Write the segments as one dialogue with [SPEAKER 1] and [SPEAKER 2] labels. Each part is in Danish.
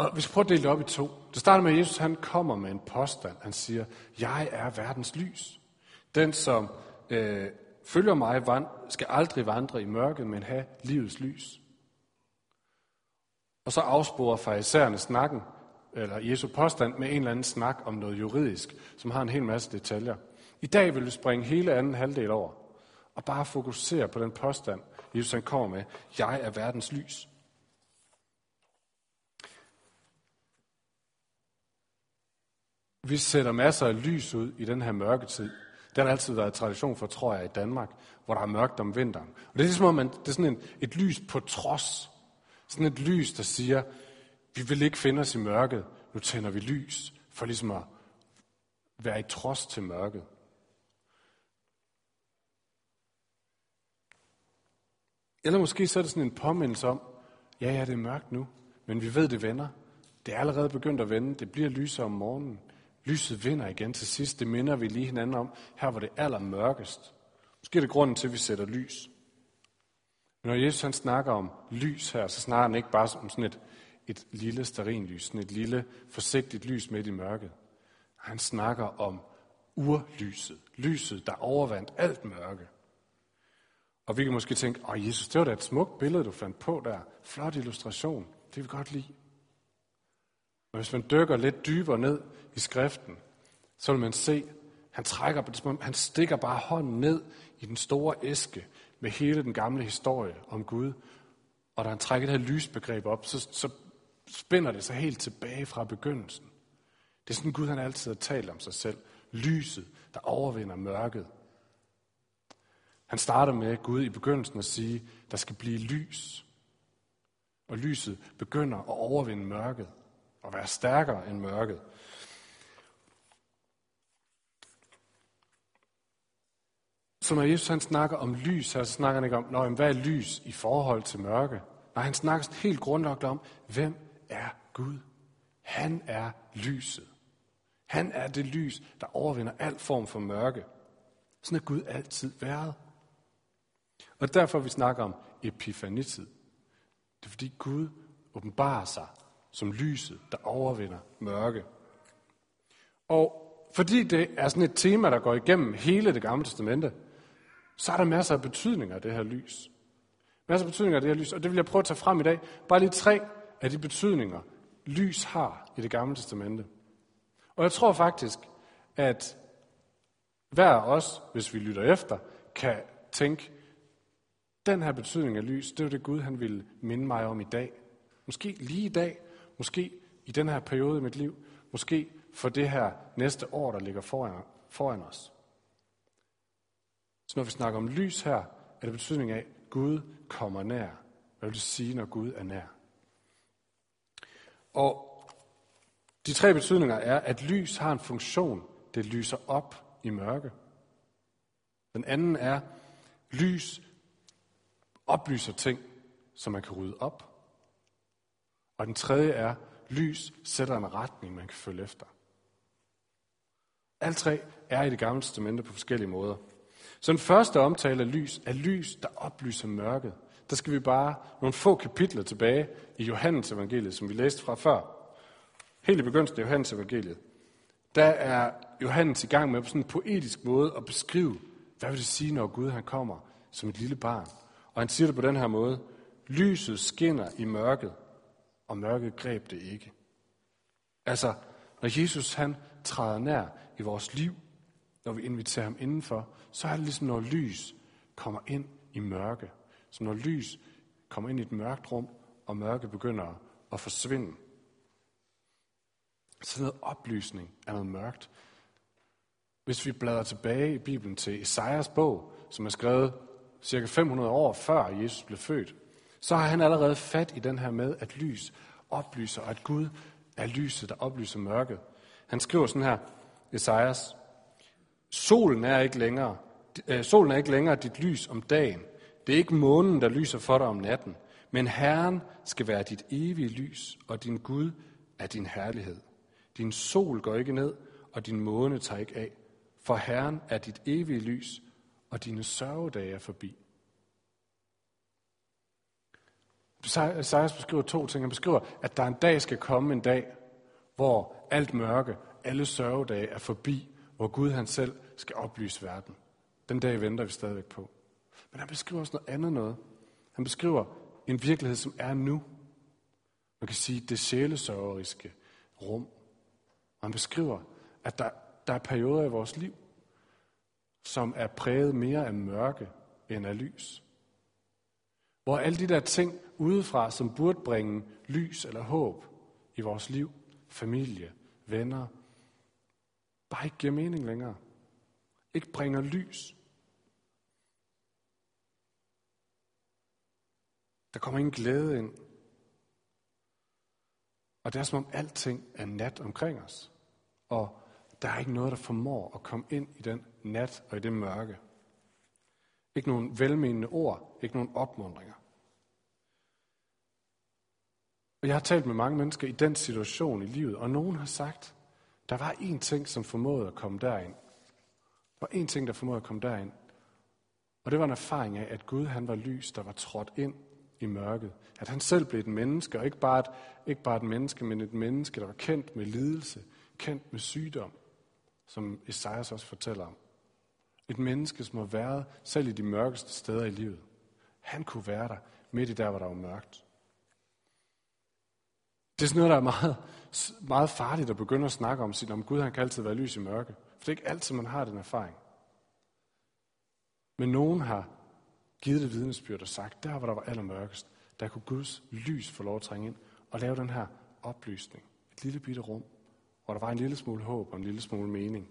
[SPEAKER 1] Og vi skal prøve at dele det op i to. Det starter med, at Jesus han kommer med en påstand. Han siger, jeg er verdens lys. Den, som øh, følger mig, vand, skal aldrig vandre i mørket, men have livets lys. Og så afsporer farisæerne snakken, eller Jesu påstand, med en eller anden snak om noget juridisk, som har en hel masse detaljer. I dag vil vi springe hele anden halvdel over, og bare fokusere på den påstand, Jesus han kommer med, jeg er verdens lys. Vi sætter masser af lys ud i den her mørketid. Det har altid været tradition for, tror jeg, i Danmark, hvor der er mørkt om vinteren. Og det er ligesom, at man, det er sådan en, et lys på trods. Sådan et lys, der siger, vi vil ikke finde os i mørket, nu tænder vi lys, for ligesom at være i trods til mørket. Eller måske så er det sådan en påmindelse om, ja, ja, det er mørkt nu, men vi ved, det vender. Det er allerede begyndt at vende. Det bliver lysere om morgenen. Lyset vinder igen til sidst. Det minder vi lige hinanden om, her var det allermørkest. Måske er det grunden til, at vi sætter lys. Men når Jesus han snakker om lys her, så snakker han ikke bare om sådan et, et lille sterinlys, sådan et lille forsigtigt lys midt i mørket. Han snakker om urlyset, lyset, der overvandt alt mørke. Og vi kan måske tænke, åh Jesus, det var da et smukt billede, du fandt på der. Flot illustration, det vil vi godt lide. Og hvis man dykker lidt dybere ned i skriften, så vil man se, han trækker, han stikker bare hånden ned i den store æske med hele den gamle historie om Gud. Og da han trækker det her lysbegreb op, så, så spænder det sig helt tilbage fra begyndelsen. Det er sådan Gud, han altid har talt om sig selv. Lyset, der overvinder mørket. Han starter med Gud i begyndelsen at sige, der skal blive lys. Og lyset begynder at overvinde mørket og være stærkere end mørket. Så når Jesus han snakker om lys, så snakker han ikke om, Nå, hvad er lys i forhold til mørke? Nej, han snakker helt grundlagt om, hvem er Gud? Han er lyset. Han er det lys, der overvinder al form for mørke. Sådan er Gud altid været. Og derfor vi snakker om epifanitid. Det er fordi Gud åbenbarer sig som lyset, der overvinder mørke. Og fordi det er sådan et tema, der går igennem hele det gamle testamente, så er der masser af betydninger af det her lys. Masser af betydninger af det her lys, og det vil jeg prøve at tage frem i dag. Bare lige tre af de betydninger, lys har i det gamle testamente. Og jeg tror faktisk, at hver af os, hvis vi lytter efter, kan tænke, den her betydning af lys, det er det Gud, han vil minde mig om i dag. Måske lige i dag, måske i den her periode i mit liv, måske for det her næste år, der ligger foran, foran os. Så når vi snakker om lys her, er det betydning af, at Gud kommer nær. Hvad vil det sige, når Gud er nær? Og de tre betydninger er, at lys har en funktion. Det lyser op i mørke. Den anden er, lys oplyser ting, som man kan rydde op. Og den tredje er, lys sætter en retning, man kan følge efter. Alle tre er i det gamle testamente på forskellige måder. Så den første omtale af lys er lys, der oplyser mørket. Der skal vi bare nogle få kapitler tilbage i Johannes evangeliet, som vi læste fra før. Helt i begyndelsen af Johannes evangeliet. Der er Johannes i gang med på sådan en poetisk måde at beskrive, hvad vil det sige, når Gud han kommer som et lille barn. Og han siger det på den her måde. Lyset skinner i mørket, og mørket greb det ikke. Altså, når Jesus han træder nær i vores liv, når vi inviterer ham indenfor, så er det ligesom, når lys kommer ind i mørke. Så når lys kommer ind i et mørkt rum, og mørke begynder at forsvinde. Så noget oplysning er noget mørkt. Hvis vi bladrer tilbage i Bibelen til Esajas bog, som er skrevet cirka 500 år før Jesus blev født, så har han allerede fat i den her med, at lys oplyser, og at Gud er lyset, der oplyser mørket. Han skriver sådan her, Esajas, Solen er ikke længere, øh, solen er ikke længere dit lys om dagen. Det er ikke månen, der lyser for dig om natten. Men Herren skal være dit evige lys, og din Gud er din herlighed. Din sol går ikke ned, og din måne tager ikke af. For Herren er dit evige lys, og dine sørgedage er forbi. Esajas beskriver to ting. Han beskriver, at der en dag skal komme en dag, hvor alt mørke, alle sørgedage er forbi, hvor Gud han selv skal oplyse verden. Den dag venter vi stadigvæk på. Men han beskriver også noget andet noget. Han beskriver en virkelighed, som er nu. Man kan sige det sjælesørgeriske rum. Og han beskriver, at der, der er perioder i vores liv, som er præget mere af mørke end af lys. Hvor alle de der ting udefra, som burde bringe lys eller håb i vores liv, familie, venner, bare ikke giver mening længere. Ikke bringer lys. Der kommer ingen glæde ind. Og det er som om alting er nat omkring os. Og der er ikke noget, der formår at komme ind i den nat og i det mørke. Ikke nogen velmenende ord, ikke nogen opmundringer. Og jeg har talt med mange mennesker i den situation i livet, og nogen har sagt, der var én ting, som formåede at komme derind. Der var én ting, der formåede at komme derind. Og det var en erfaring af, at Gud han var lys, der var trådt ind i mørket. At han selv blev et menneske, og ikke bare et, ikke bare et menneske, men et menneske, der var kendt med lidelse, kendt med sygdom, som Esajas også fortæller om. Et menneske, som har været selv i de mørkeste steder i livet. Han kunne være der, midt i der, hvor der var mørkt. Det er sådan noget, der er meget, meget farligt at begynde at snakke om, om Gud han kan altid være lys i mørke. For det er ikke altid, man har den erfaring. Men nogen har givet det vidnesbyrd og sagt, der hvor der var allermørkest, der kunne Guds lys få lov at trænge ind og lave den her oplysning. Et lille bitte rum, hvor der var en lille smule håb og en lille smule mening.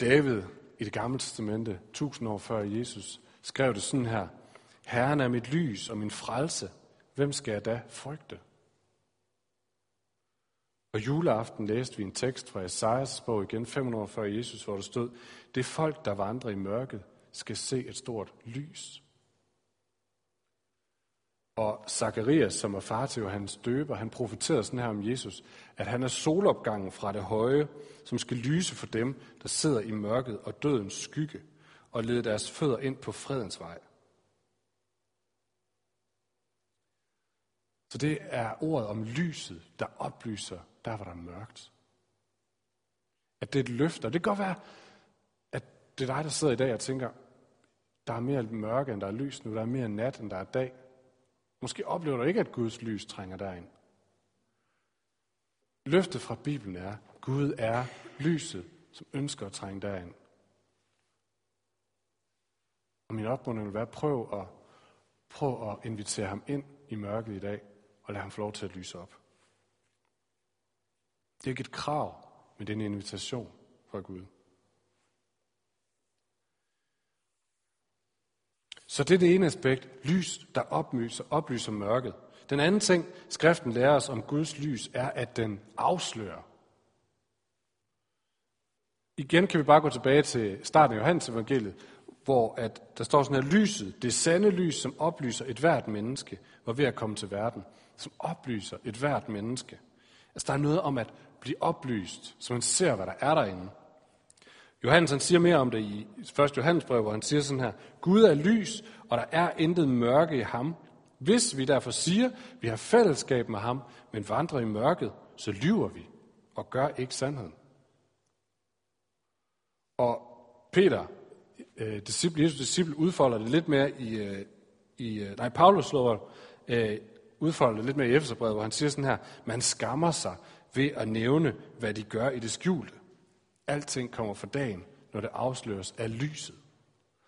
[SPEAKER 1] David i det gamle testamente, tusind år før Jesus, skrev det sådan her. Herren er mit lys og min frelse. Hvem skal jeg da frygte? Og juleaften læste vi en tekst fra Esajas bog igen 500 år før Jesus, hvor der stod, det folk, der vandrer i mørket, skal se et stort lys. Og Zacharias, som er far til Johannes døber, han profeterede sådan her om Jesus, at han er solopgangen fra det høje, som skal lyse for dem, der sidder i mørket og dødens skygge, og lede deres fødder ind på fredens vej. Så det er ordet om lyset, der oplyser, der var der mørkt. At det er et løfte, og det kan godt være, at det er dig, der sidder i dag og tænker, der er mere mørke, end der er lys nu, der er mere nat, end der er dag. Måske oplever du ikke, at Guds lys trænger derind. Løftet fra Bibelen er, Gud er lyset, som ønsker at trænge derind. Og min opmuntring vil være, prøv at, prøv at invitere ham ind i mørket i dag, og lad ham få lov til at lyse op. Det er ikke et krav, men det er en invitation fra Gud. Så det er det ene aspekt, lys, der oplyser, oplyser mørket. Den anden ting, skriften lærer os om Guds lys, er, at den afslører. Igen kan vi bare gå tilbage til starten af Johannes evangeliet, hvor at der står sådan her, lyset, det sande lys, som oplyser et hvert menneske, var ved at komme til verden. Som oplyser et hvert menneske. Altså der er noget om at blive oplyst, så man ser, hvad der er derinde. Johannes han siger mere om det i 1. Johannesbrev, hvor han siger sådan her, Gud er lys, og der er intet mørke i ham. Hvis vi derfor siger, vi har fællesskab med ham, men vandrer i mørket, så lyver vi og gør ikke sandheden. Og Peter, øh, disciple, Jesus disciple, udfolder det lidt mere i, øh, i øh, nej, Paulus slår, øh, udfolder det lidt mere i Efeserbrevet, hvor han siger sådan her, man skammer sig ved at nævne, hvad de gør i det skjulte. Alting kommer for dagen, når det afsløres af lyset.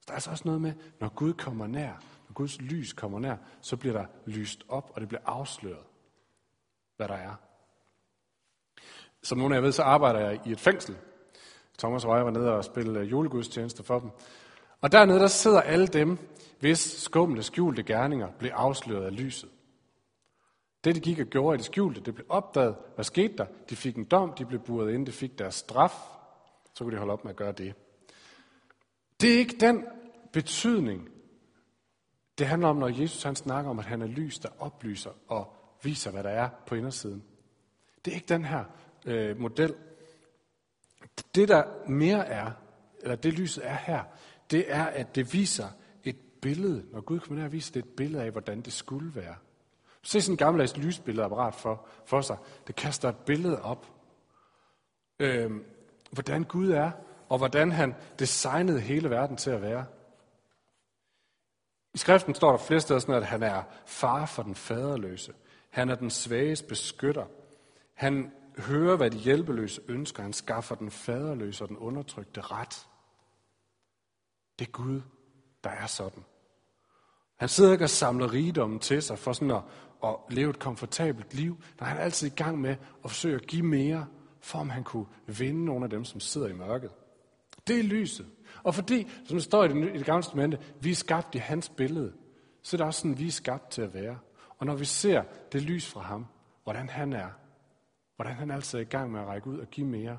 [SPEAKER 1] Så der er altså også noget med, når Gud kommer nær, når Guds lys kommer nær, så bliver der lyst op, og det bliver afsløret, hvad der er. Som nogle af jer ved, så arbejder jeg i et fængsel. Thomas og jeg var nede og spille julegudstjeneste for dem. Og dernede, der sidder alle dem, hvis skumle, skjulte gerninger blev afsløret af lyset. Det, de gik og gjorde i det skjulte, det blev opdaget. Hvad skete der? De fik en dom, de blev buret ind, de fik deres straf. Så kunne de holde op med at gøre det. Det er ikke den betydning, det handler om, når Jesus han snakker om, at han er lys, der oplyser og viser, hvad der er på indersiden. Det er ikke den her øh, model. Det, der mere er, eller det lyset er her, det er, at det viser et billede, når Gud kommer ned og viser det et billede af, hvordan det skulle være. Se sådan en gammeldags lysbilledeapparat for, for sig. Det kaster et billede op. Øh, hvordan Gud er, og hvordan han designede hele verden til at være. I skriften står der flere steder sådan, at han er far for den faderløse. Han er den svages beskytter. Han hører, hvad de hjælpeløse ønsker. Han skaffer den faderløse og den undertrykte ret. Det er Gud, der er sådan. Han sidder ikke og samler rigdommen til sig for sådan at, at leve et komfortabelt liv. Nej, han er altid i gang med at forsøge at give mere, for om han kunne vinde nogle af dem, som sidder i mørket. Det er lyset. Og fordi, som det står i det, i det gamle testamente, vi er skabt i hans billede, så er det også sådan, vi er skabt til at være. Og når vi ser det lys fra ham, hvordan han er, hvordan han altid er i gang med at række ud og give mere,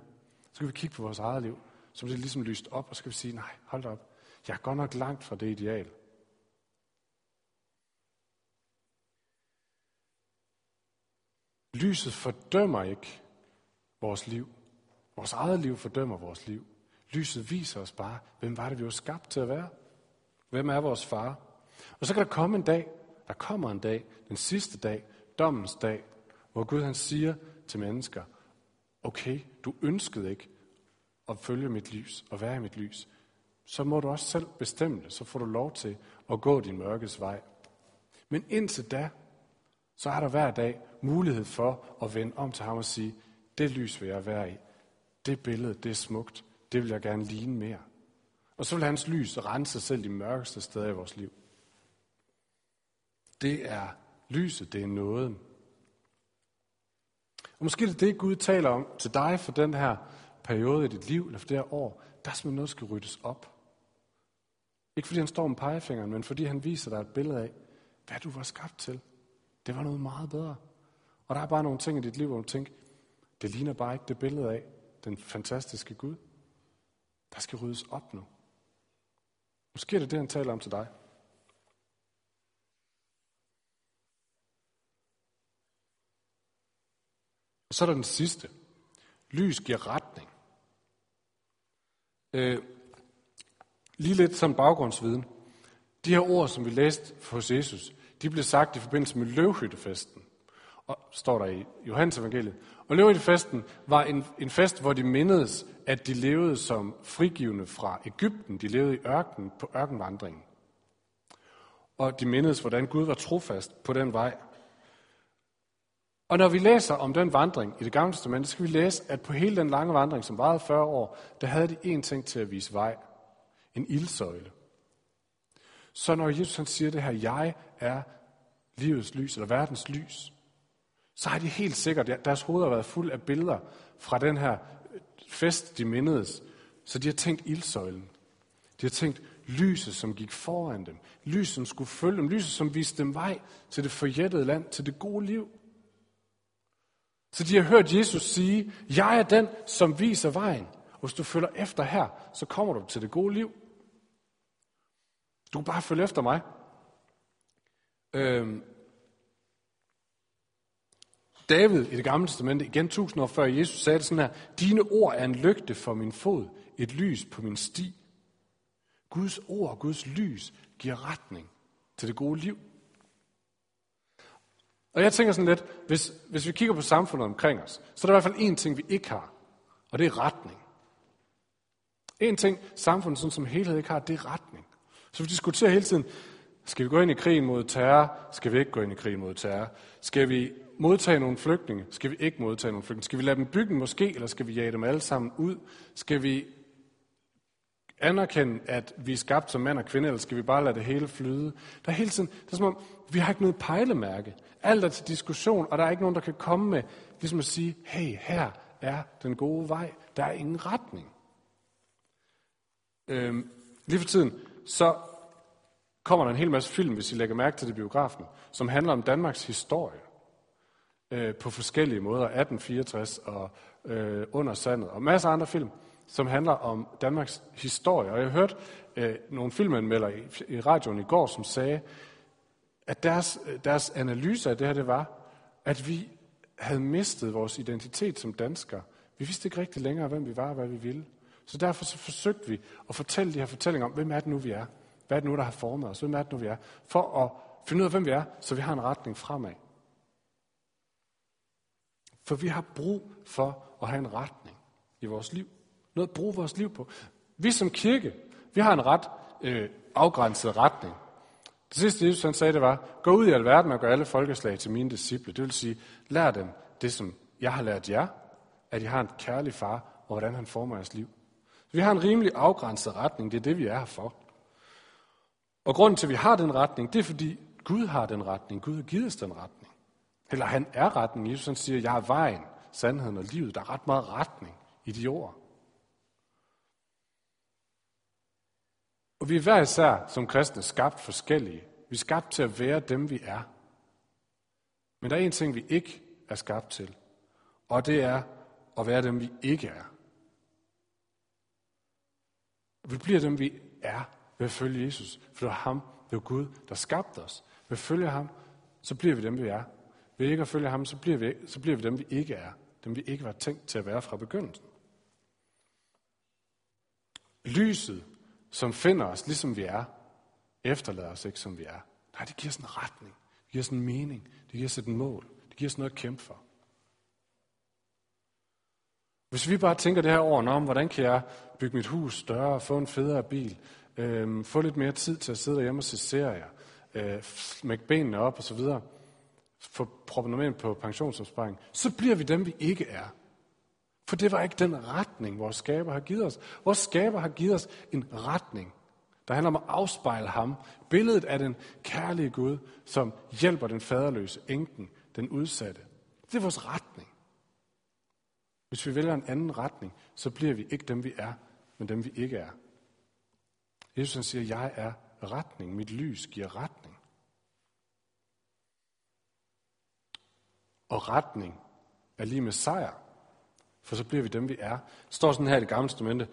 [SPEAKER 1] så kan vi kigge på vores eget liv, som det er ligesom lyst op, og så kan vi sige, nej, hold op, jeg er godt nok langt fra det ideal. Lyset fordømmer ikke vores liv. Vores eget liv fordømmer vores liv. Lyset viser os bare, hvem var det, vi var skabt til at være. Hvem er vores far? Og så kan der komme en dag, der kommer en dag, den sidste dag, dommens dag, hvor Gud han siger til mennesker, okay, du ønskede ikke at følge mit lys og være i mit lys, så må du også selv bestemme det, så får du lov til at gå din mørkes vej. Men indtil da, så er der hver dag mulighed for at vende om til ham og sige, det lys vil jeg være i. Det billede, det er smukt. Det vil jeg gerne ligne mere. Og så vil hans lys rense selv de mørkeste steder i vores liv. Det er lyset, det er nåden. Og måske er det det, Gud taler om til dig for den her periode i dit liv, eller for det her år. Der er simpelthen noget, der skal ryddes op. Ikke fordi han står med pegefingeren, men fordi han viser dig et billede af, hvad du var skabt til. Det var noget meget bedre. Og der er bare nogle ting i dit liv, hvor du tænker, det ligner bare ikke det billede af den fantastiske Gud. Der skal ryddes op nu. Måske er det det, han taler om til dig. Og så er der den sidste. Lys giver retning. Øh, lige lidt som baggrundsviden. De her ord, som vi læste hos Jesus, de blev sagt i forbindelse med løvhyttefesten. Og står der i Johannes evangeliet. Og løvhyttefesten var en, en fest, hvor de mindedes, at de levede som frigivende fra Ægypten. De levede i ørkenen på ørkenvandringen. Og de mindedes, hvordan Gud var trofast på den vej. Og når vi læser om den vandring i det gamle testament, så skal vi læse, at på hele den lange vandring, som varede 40 år, der havde de én ting til at vise vej. En ildsøjle. Så når Jesus han siger det her, jeg er livets lys, eller verdens lys, så har de helt sikkert, deres hoveder har været fuld af billeder fra den her øh, fest, de mindedes. Så de har tænkt ildsøjlen. De har tænkt lyset, som gik foran dem. Lyset, som skulle følge dem. Lyset, som viste dem vej til det forjættede land, til det gode liv. Så de har hørt Jesus sige, jeg er den, som viser vejen. Og hvis du følger efter her, så kommer du til det gode liv. Du kan bare følge efter mig. Øhm, David i det gamle testamente, igen tusind år før Jesus, sagde det sådan her, dine ord er en lygte for min fod, et lys på min sti. Guds ord, Guds lys, giver retning til det gode liv. Og jeg tænker sådan lidt, hvis, hvis vi kigger på samfundet omkring os, så er der i hvert fald én ting, vi ikke har, og det er retning. En ting, samfundet sådan som helhed ikke har, det er retning. Så vi diskuterer hele tiden, skal vi gå ind i krigen mod terror? Skal vi ikke gå ind i krigen mod terror? Skal vi modtage nogle flygtninge? Skal vi ikke modtage nogle flygtninge? Skal vi lade dem bygge en moské, eller skal vi jage dem alle sammen ud? Skal vi anerkende, at vi er skabt som mand og kvinde, eller skal vi bare lade det hele flyde? Der er hele tiden, det er som om, vi har ikke noget pejlemærke. Alt er til diskussion, og der er ikke nogen, der kan komme med, ligesom at sige, hey, her er den gode vej. Der er ingen retning. Øhm, lige for tiden, så kommer der en hel masse film, hvis I lægger mærke til det biografen, som handler om Danmarks historie øh, på forskellige måder. 1864 og øh, Under sandet og masser af andre film, som handler om Danmarks historie. Og jeg hørte øh, nogle filmanmeldere i, i radioen i går, som sagde, at deres, deres analyse af det her, det var, at vi havde mistet vores identitet som danskere. Vi vidste ikke rigtig længere, hvem vi var og hvad vi ville. Så derfor så forsøgte vi at fortælle de her fortællinger om, hvem er det nu, vi er. Hvad er det nu, der har formet os? Hvem er det nu, vi er? For at finde ud af, hvem vi er, så vi har en retning fremad. For vi har brug for at have en retning i vores liv. Noget at bruge vores liv på. Vi som kirke, vi har en ret øh, afgrænset retning. Det sidste, Jesus han sagde, det var, gå ud i alverden og gør alle folkeslag til mine disciple. Det vil sige, lær dem det, som jeg har lært jer, at I har en kærlig far, og hvordan han former jeres liv. Så vi har en rimelig afgrænset retning. Det er det, vi er her for. Og grunden til, at vi har den retning, det er, fordi Gud har den retning. Gud har givet os den retning. Eller han er retning. Jesus han siger, jeg er vejen, sandheden og livet. Der er ret meget retning i de ord. Og vi er hver især som kristne skabt forskellige. Vi er skabt til at være dem, vi er. Men der er en ting, vi ikke er skabt til. Og det er at være dem, vi ikke er. Vi bliver dem, vi er ved at følge Jesus. For det var ham, det var Gud, der skabte os. Ved at følge ham, så bliver vi dem, vi er. Ved ikke at følge ham, så bliver, vi, så bliver vi dem, vi ikke er. Dem, vi ikke var tænkt til at være fra begyndelsen. Lyset, som finder os, ligesom vi er, efterlader os ikke, som vi er. Nej, det giver sådan en retning. Det giver sådan en mening. Det giver sådan et mål. Det giver sådan noget at kæmpe for. Hvis vi bare tænker det her over, om, hvordan kan jeg bygge mit hus større, få en federe bil, øh, få lidt mere tid til at sidde derhjemme og se serier, øh, smække benene op og så videre, få proppet noget på pensionsopsparing, så bliver vi dem, vi ikke er. For det var ikke den retning, vores skaber har givet os. Vores skaber har givet os en retning, der handler om at afspejle ham. Billedet af den kærlige Gud, som hjælper den faderløse, enken, den udsatte. Det er vores retning. Hvis vi vælger en anden retning, så bliver vi ikke dem, vi er, men dem, vi ikke er. Jesus han siger, jeg er retning. Mit lys giver retning. Og retning er lige med sejr. For så bliver vi dem, vi er. Det står sådan her i det gamle instrumente.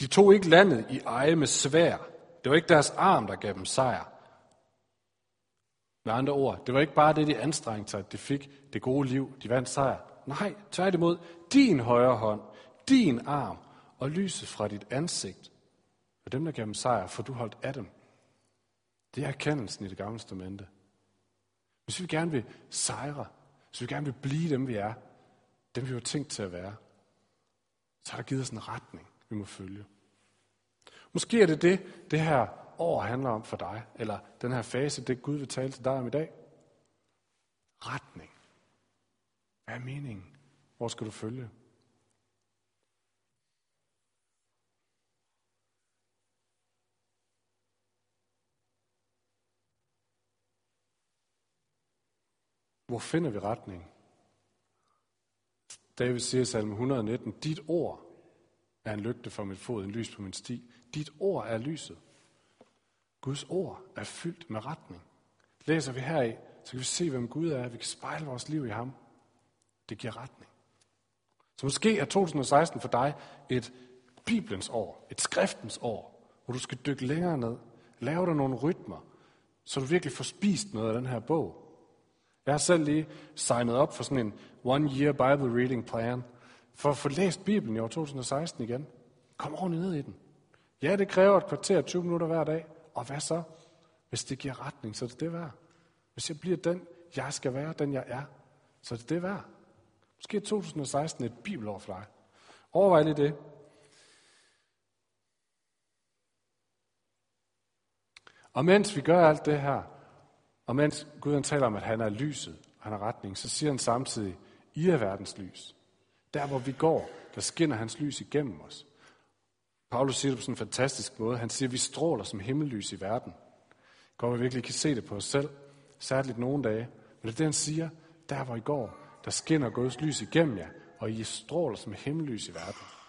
[SPEAKER 1] De tog ikke landet i eje med svær. Det var ikke deres arm, der gav dem sejr. Med andre ord, det var ikke bare det, de anstrengte sig, at de fik det gode liv, de vandt sejr. Nej, tværtimod, din højre hånd, din arm og lyset fra dit ansigt var dem, der gav dem sejr, for du holdt af dem. Det er erkendelsen i det gamle instrumente. Hvis vi gerne vil sejre, hvis vi gerne vil blive dem, vi er, dem vi var tænkt til at være, så har der givet os en retning, vi må følge. Måske er det det, det her år handler om for dig, eller den her fase, det Gud vil tale til dig om i dag. Retning. Hvad er meningen? Hvor skal du følge? Hvor finder vi retning? David siger i salme 119, dit ord er en lygte for mit fod, en lys på min sti. Dit ord er lyset. Guds ord er fyldt med retning. Læser vi heri, så kan vi se, hvem Gud er. Vi kan spejle vores liv i ham. Det giver retning. Så måske er 2016 for dig et Bibelens år, et skriftens år, hvor du skal dykke længere ned, lave dig nogle rytmer, så du virkelig får spist noget af den her bog. Jeg har selv lige signet op for sådan en one-year Bible reading plan, for at få læst Bibelen i år 2016 igen. Kom ordentligt ned i den. Ja, det kræver et kvarter 20 minutter hver dag. Og hvad så? Hvis det giver retning, så er det det værd. Hvis jeg bliver den, jeg skal være, den jeg er, så er det det værd. Måske er 2016 et bibelår for dig. Overvej lige det. Og mens vi gør alt det her, og mens Gud han taler om, at han er lyset, han er retning, så siger han samtidig, I er verdens lys. Der hvor vi går, der skinner hans lys igennem os. Paulus siger det på sådan en fantastisk måde. Han siger, at vi stråler som himmellys i verden. Godt, vi virkelig kan se det på os selv, særligt nogle dage. Men det er det, han siger, der hvor I går, der skinner Guds lys igennem jer, og I stråler som himmellys i verden.